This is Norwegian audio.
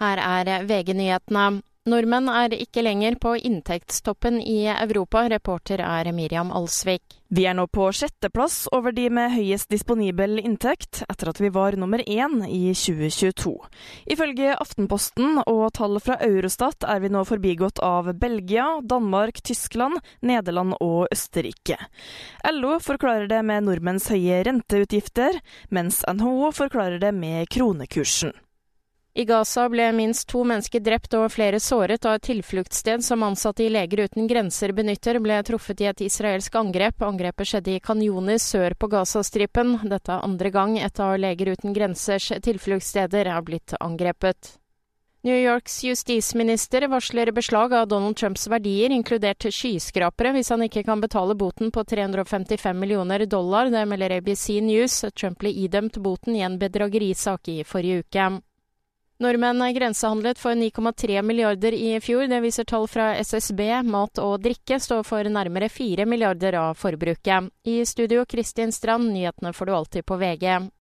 Her er VG-nyhetene. Nordmenn er ikke lenger på inntektstoppen i Europa, reporter er Miriam Alsvik. Vi er nå på sjetteplass over de med høyest disponibel inntekt, etter at vi var nummer én i 2022. Ifølge Aftenposten og tall fra Eurostat er vi nå forbigått av Belgia, Danmark, Tyskland, Nederland og Østerrike. LO forklarer det med nordmenns høye renteutgifter, mens NHO forklarer det med kronekursen. I Gaza ble minst to mennesker drept og flere såret da et tilfluktssted som ansatte i Leger uten grenser benytter, ble truffet i et israelsk angrep. Angrepet skjedde i kanjoner sør på Gazastripen. Dette er andre gang et av Leger uten grensers tilfluktssteder er blitt angrepet. New Yorks justisminister varsler beslag av Donald Trumps verdier, inkludert skyskrapere, hvis han ikke kan betale boten på 355 millioner dollar. Det melder ABC News. Trump ble idømt boten i en bedragerisak i forrige uke. Nordmenn grensehandlet for 9,3 milliarder i fjor. Det viser tall fra SSB. Mat og drikke står for nærmere 4 milliarder av forbruket. I studio Kristin Strand, nyhetene får du alltid på VG.